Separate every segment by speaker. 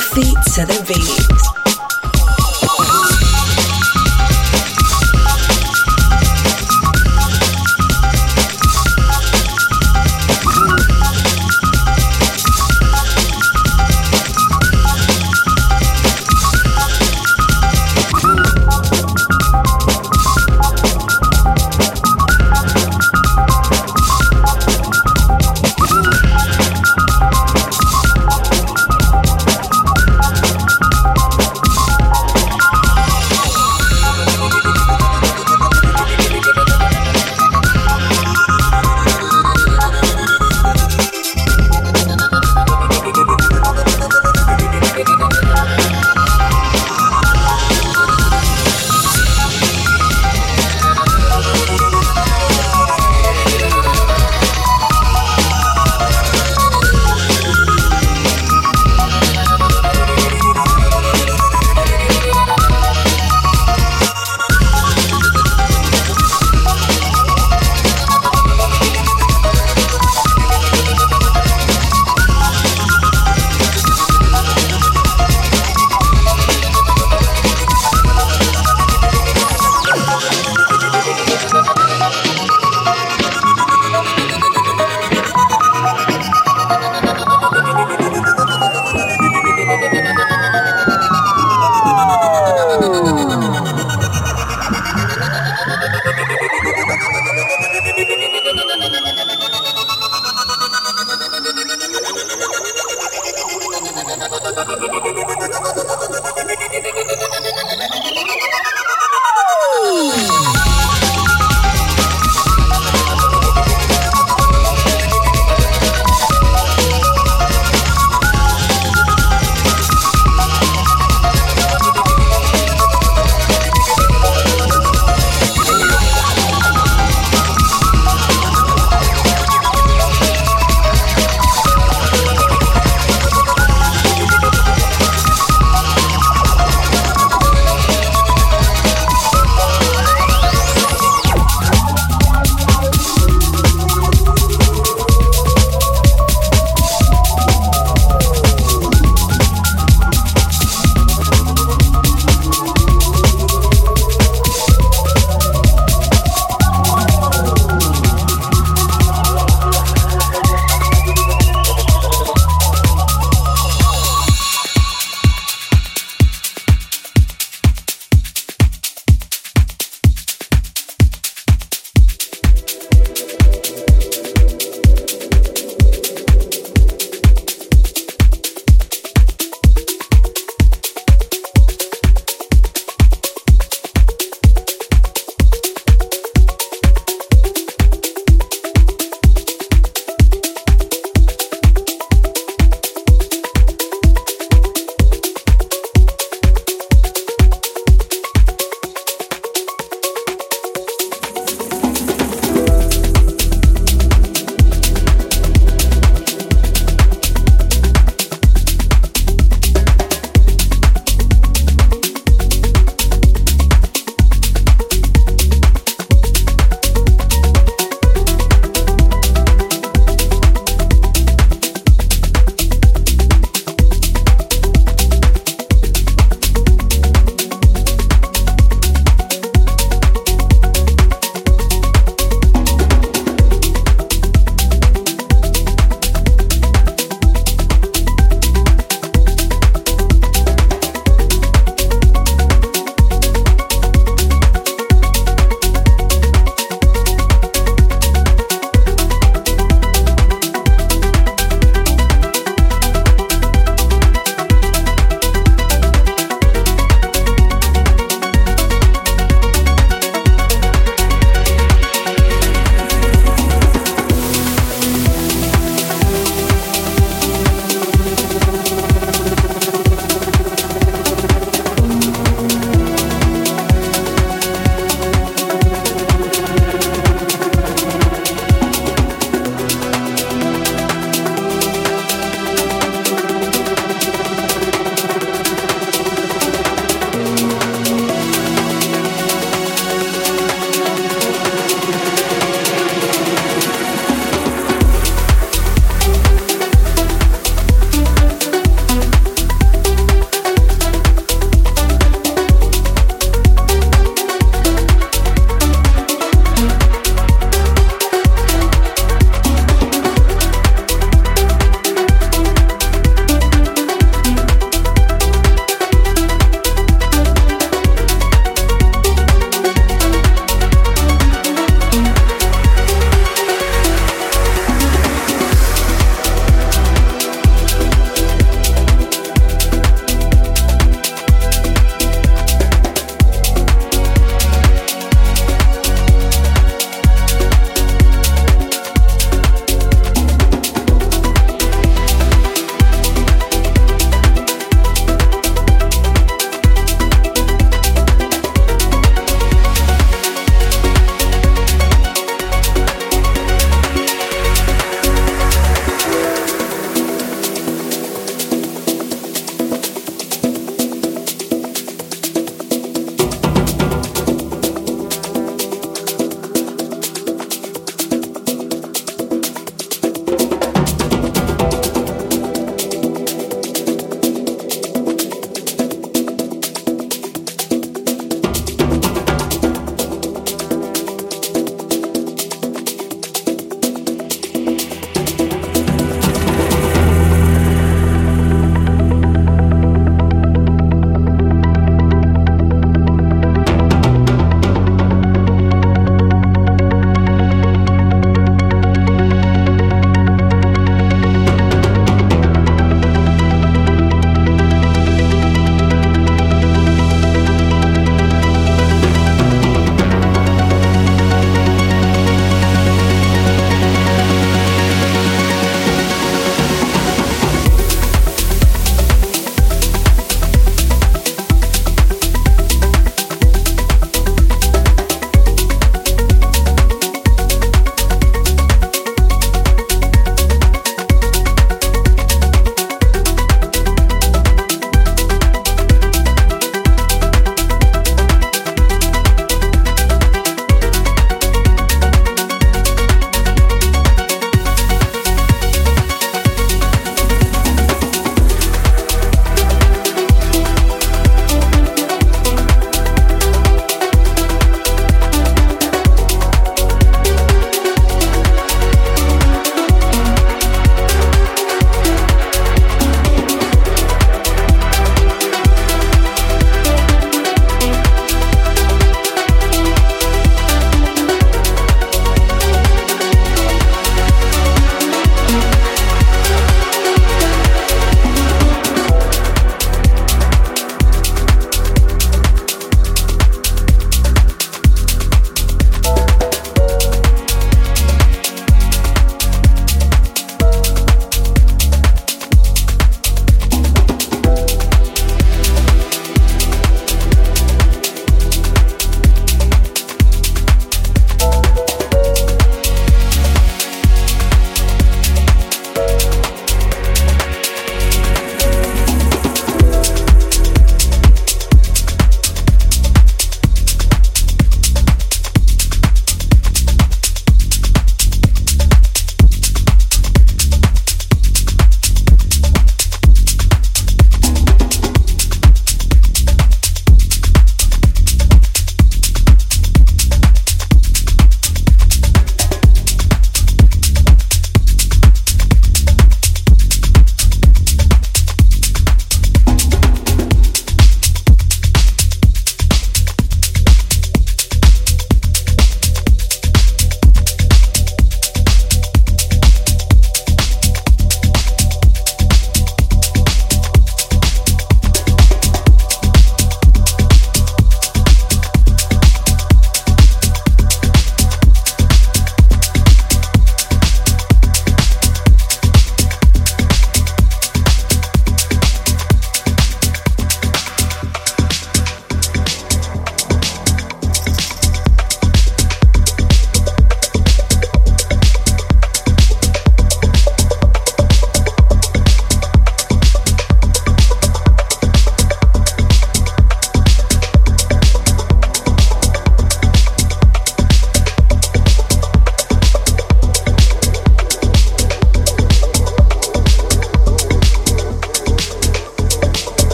Speaker 1: feet to the beat.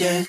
Speaker 2: Yeah.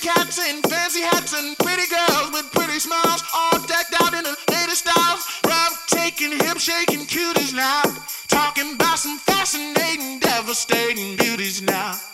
Speaker 3: Cats in fancy hats and pretty girls with pretty smiles, all decked out in the latest styles. Rub taking, hip shaking cuties now, talking about some fascinating, devastating beauties now.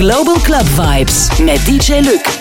Speaker 4: Global Club Vibes mit DJ Lück.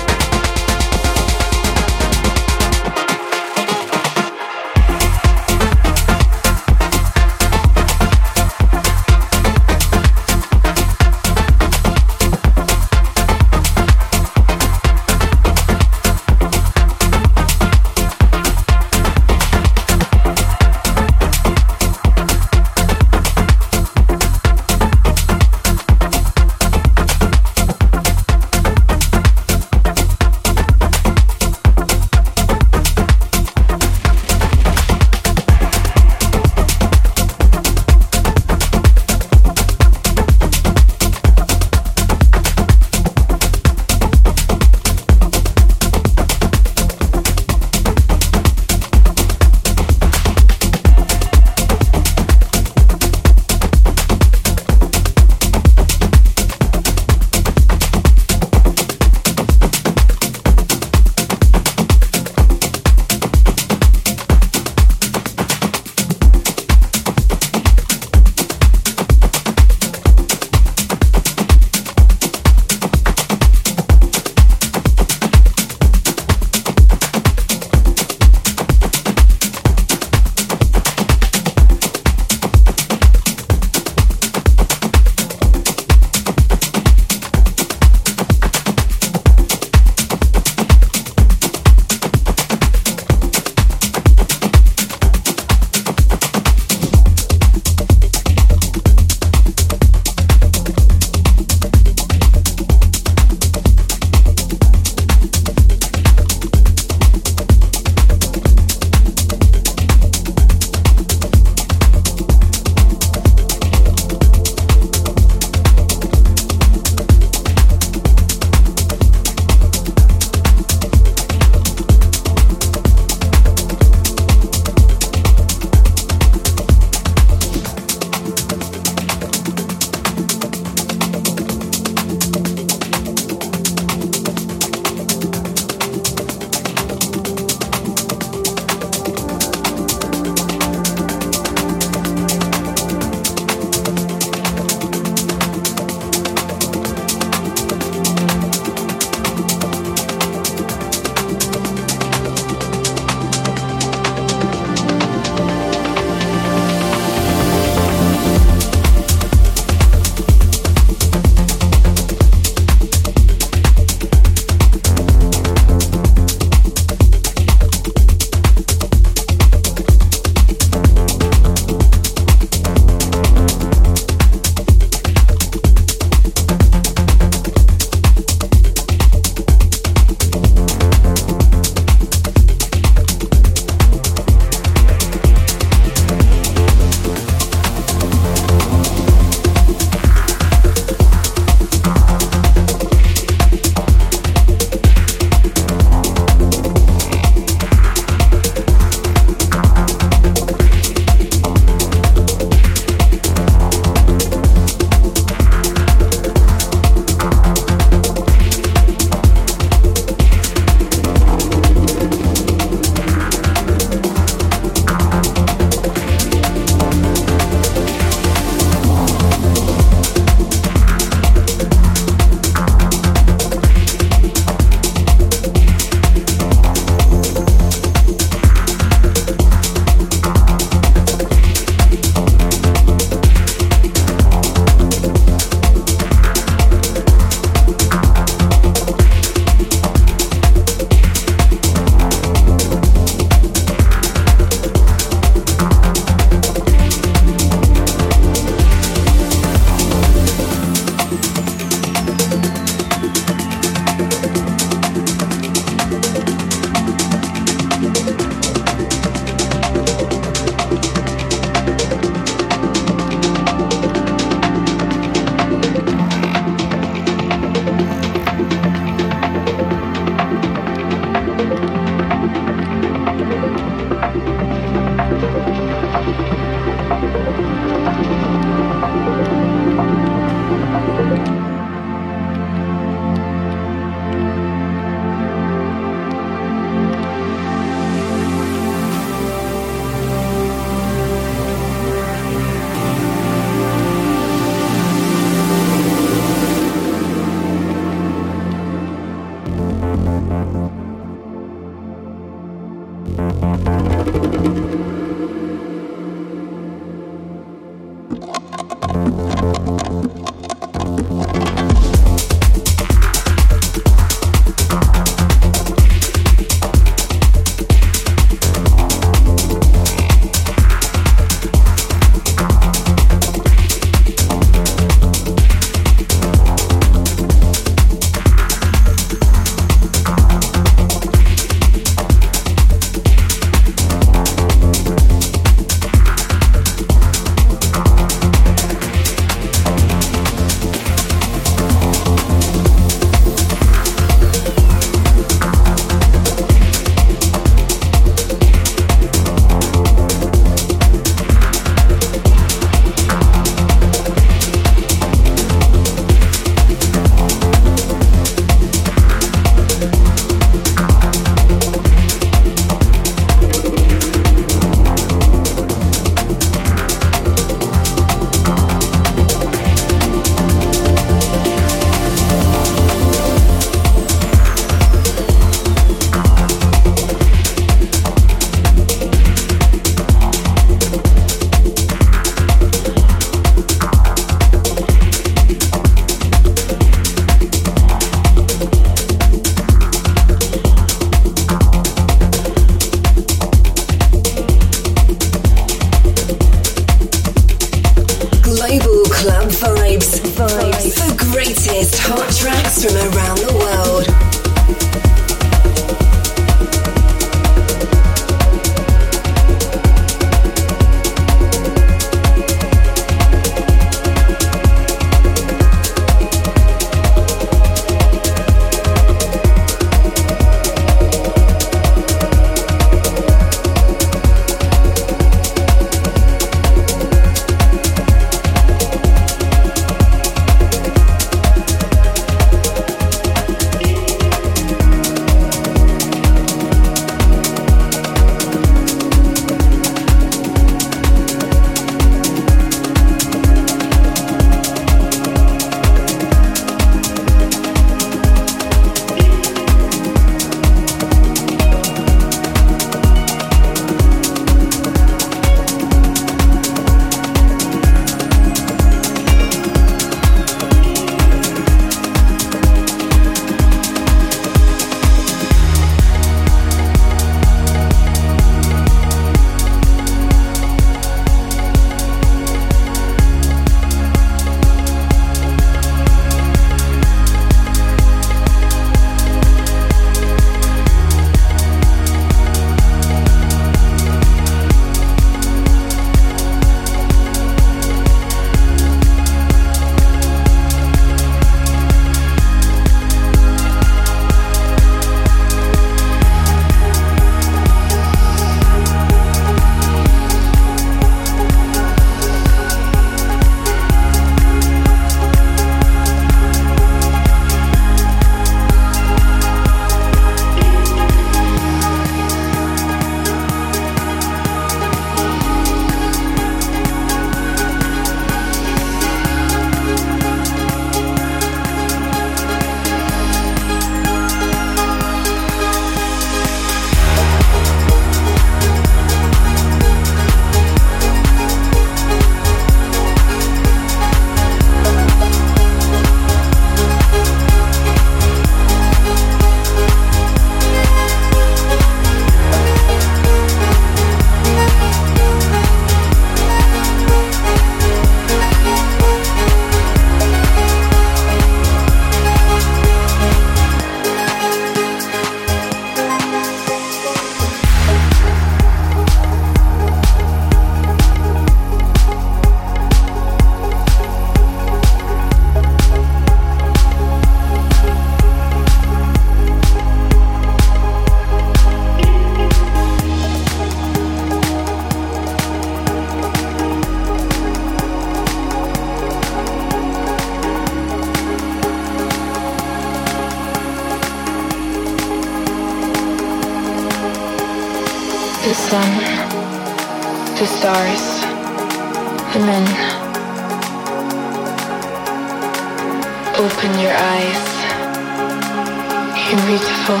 Speaker 5: You're beautiful.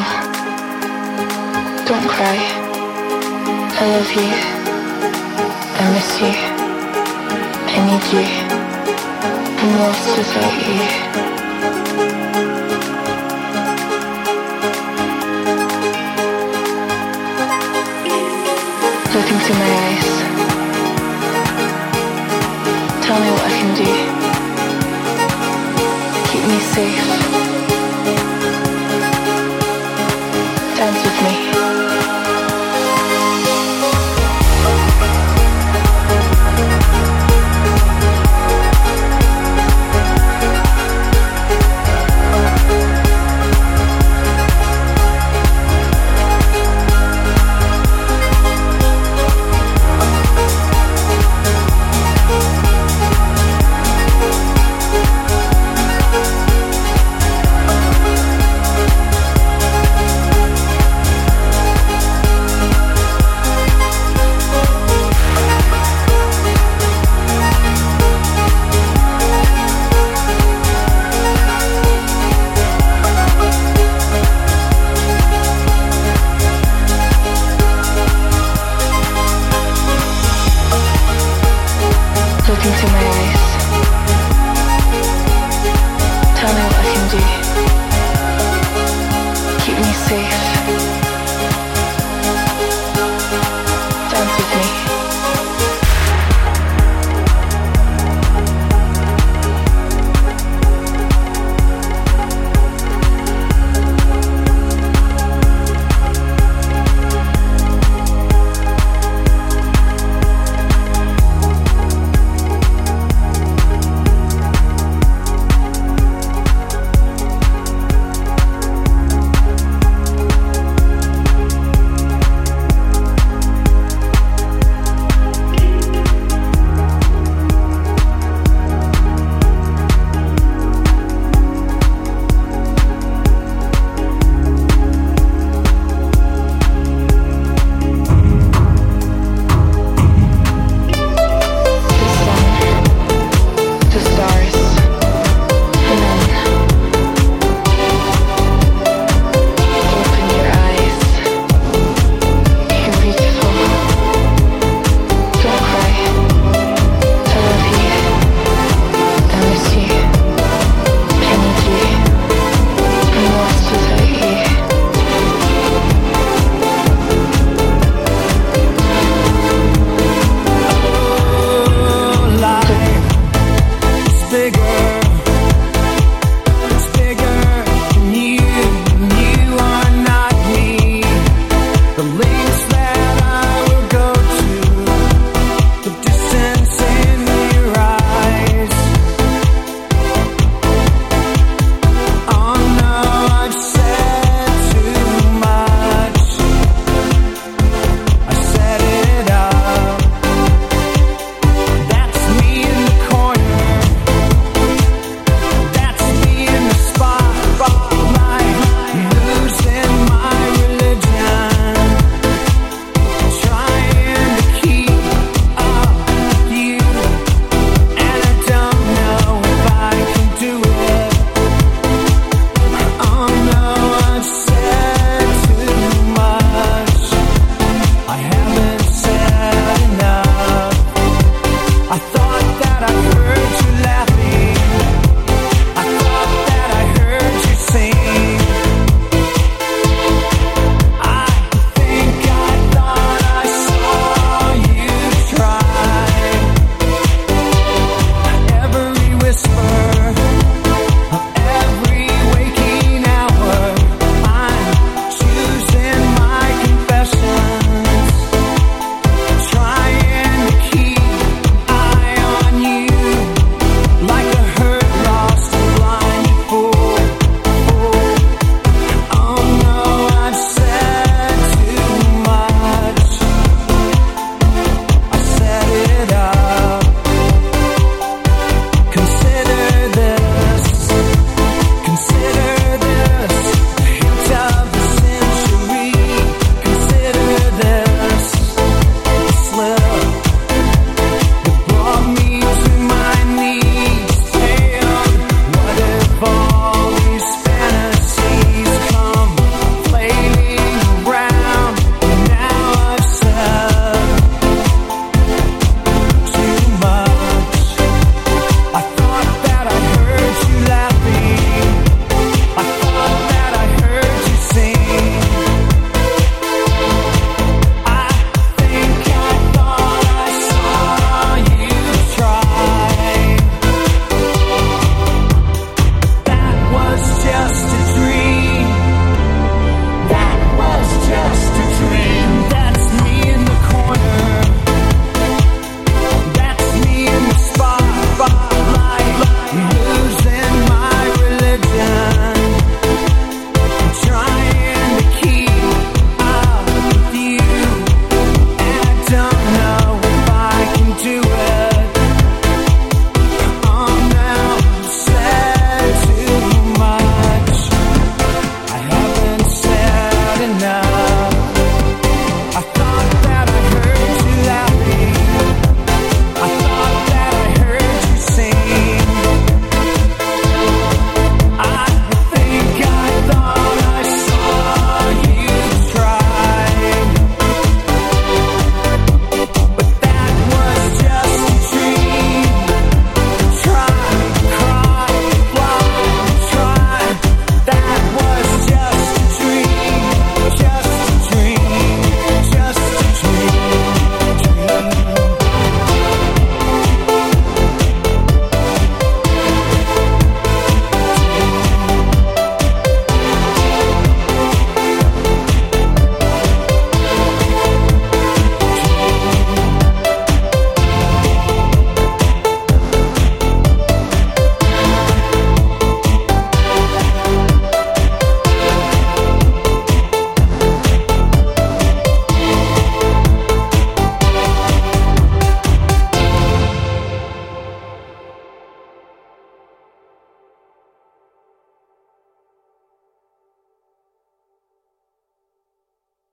Speaker 5: Don't cry. I love you. I miss you. I need you. I'm lost without you. Look into my eyes. Tell me what I can do. Keep me safe.